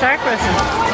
Sarkrosen.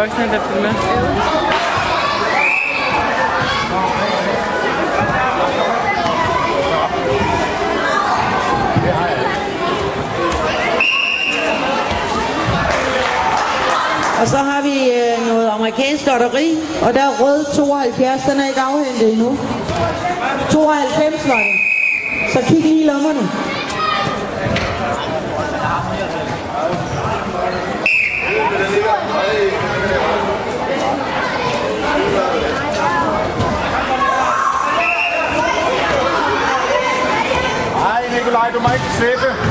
Voksne, der filmer. Og så har vi øh, noget amerikansk lotteri, og der er rød 72, den er ikke afhentet endnu. 92 var det. Så kig lige i lommerne. Nej, Nikolaj, du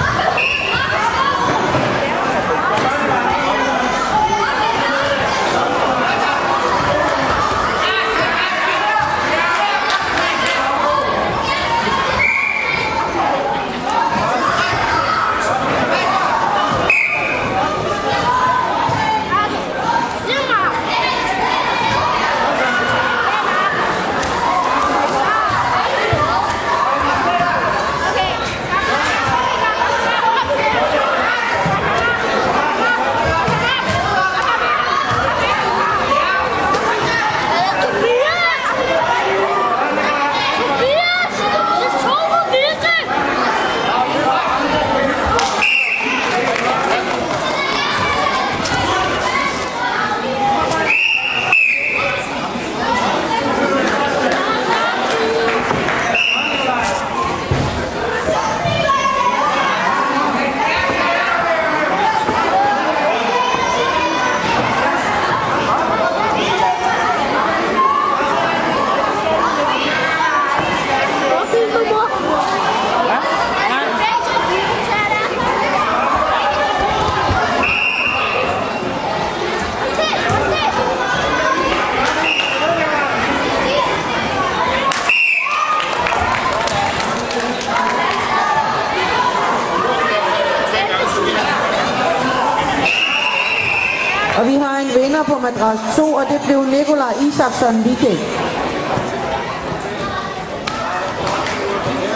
Og vi har en vinder på madras 2, og det blev Nikolaj Isaksen Viking.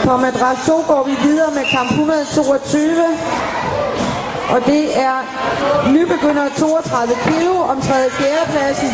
På madras 2 går vi videre med kamp 122. Og det er nybegynder 32 kilo om 3. 4. pladsen.